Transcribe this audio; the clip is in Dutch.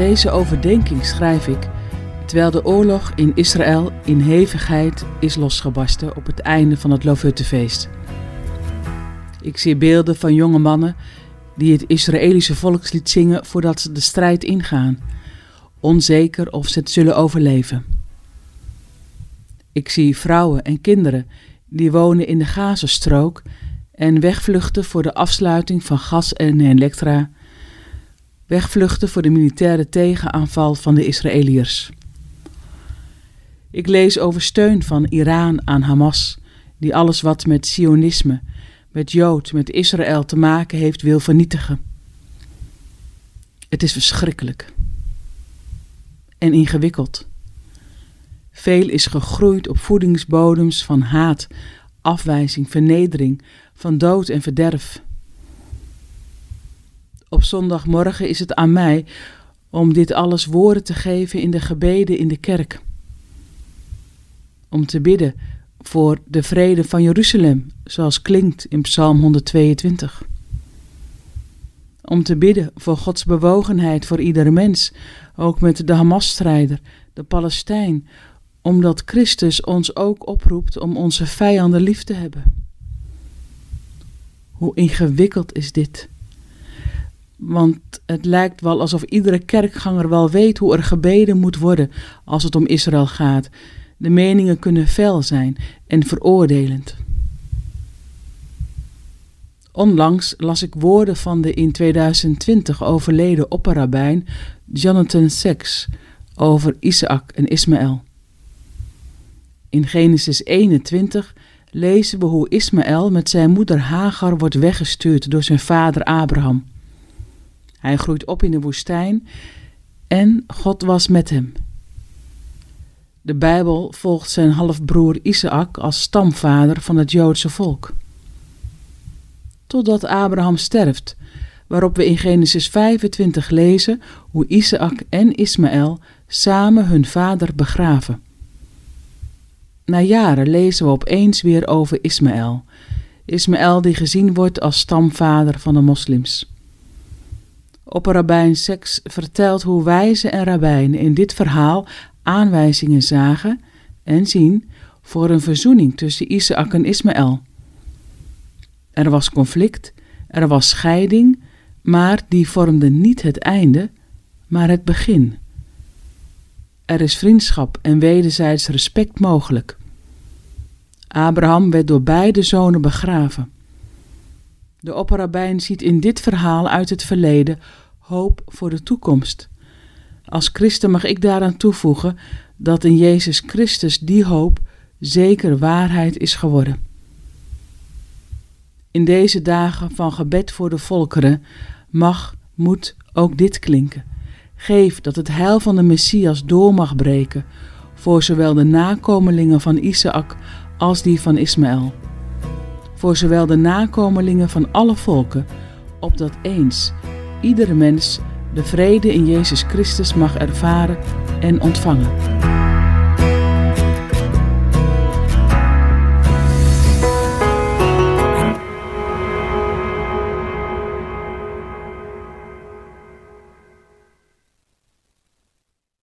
Deze overdenking schrijf ik terwijl de oorlog in Israël in hevigheid is losgebarsten op het einde van het Lofuttefeest. Ik zie beelden van jonge mannen die het Israëlische volkslied zingen voordat ze de strijd ingaan, onzeker of ze het zullen overleven. Ik zie vrouwen en kinderen die wonen in de Gazastrook en wegvluchten voor de afsluiting van gas en elektra, wegvluchten voor de militaire tegenaanval van de Israëliërs. Ik lees over steun van Iran aan Hamas, die alles wat met Sionisme, met Jood, met Israël te maken heeft, wil vernietigen. Het is verschrikkelijk en ingewikkeld. Veel is gegroeid op voedingsbodems van haat, afwijzing, vernedering, van dood en verderf. Op zondagmorgen is het aan mij om dit alles woorden te geven in de gebeden in de kerk. Om te bidden voor de vrede van Jeruzalem, zoals klinkt in Psalm 122. Om te bidden voor Gods bewogenheid voor iedere mens, ook met de Hamas-strijder, de Palestijn, omdat Christus ons ook oproept om onze vijanden lief te hebben. Hoe ingewikkeld is dit? Want het lijkt wel alsof iedere kerkganger wel weet hoe er gebeden moet worden als het om Israël gaat. De meningen kunnen fel zijn en veroordelend. Onlangs las ik woorden van de in 2020 overleden opperrabijn Jonathan Sacks over Isaac en Ismaël. In Genesis 21 lezen we hoe Ismaël met zijn moeder Hagar wordt weggestuurd door zijn vader Abraham. Hij groeit op in de woestijn en God was met hem. De Bijbel volgt zijn halfbroer Isaac als stamvader van het Joodse volk. Totdat Abraham sterft, waarop we in Genesis 25 lezen hoe Isaac en Ismaël samen hun vader begraven. Na jaren lezen we opeens weer over Ismaël. Ismaël die gezien wordt als stamvader van de moslims. Opperrabijn Seks vertelt hoe wijzen en rabbijnen in dit verhaal aanwijzingen zagen en zien voor een verzoening tussen Isaac en Ismaël. Er was conflict, er was scheiding, maar die vormde niet het einde, maar het begin. Er is vriendschap en wederzijds respect mogelijk. Abraham werd door beide zonen begraven. De opperrabijn ziet in dit verhaal uit het verleden hoop voor de toekomst. Als christen mag ik daaraan toevoegen dat in Jezus Christus die hoop zeker waarheid is geworden. In deze dagen van gebed voor de volkeren mag, moet ook dit klinken. Geef dat het heil van de Messias door mag breken voor zowel de nakomelingen van Isaac als die van Ismaël. Voor zowel de nakomelingen van alle volken, opdat eens iedere mens de vrede in Jezus Christus mag ervaren en ontvangen.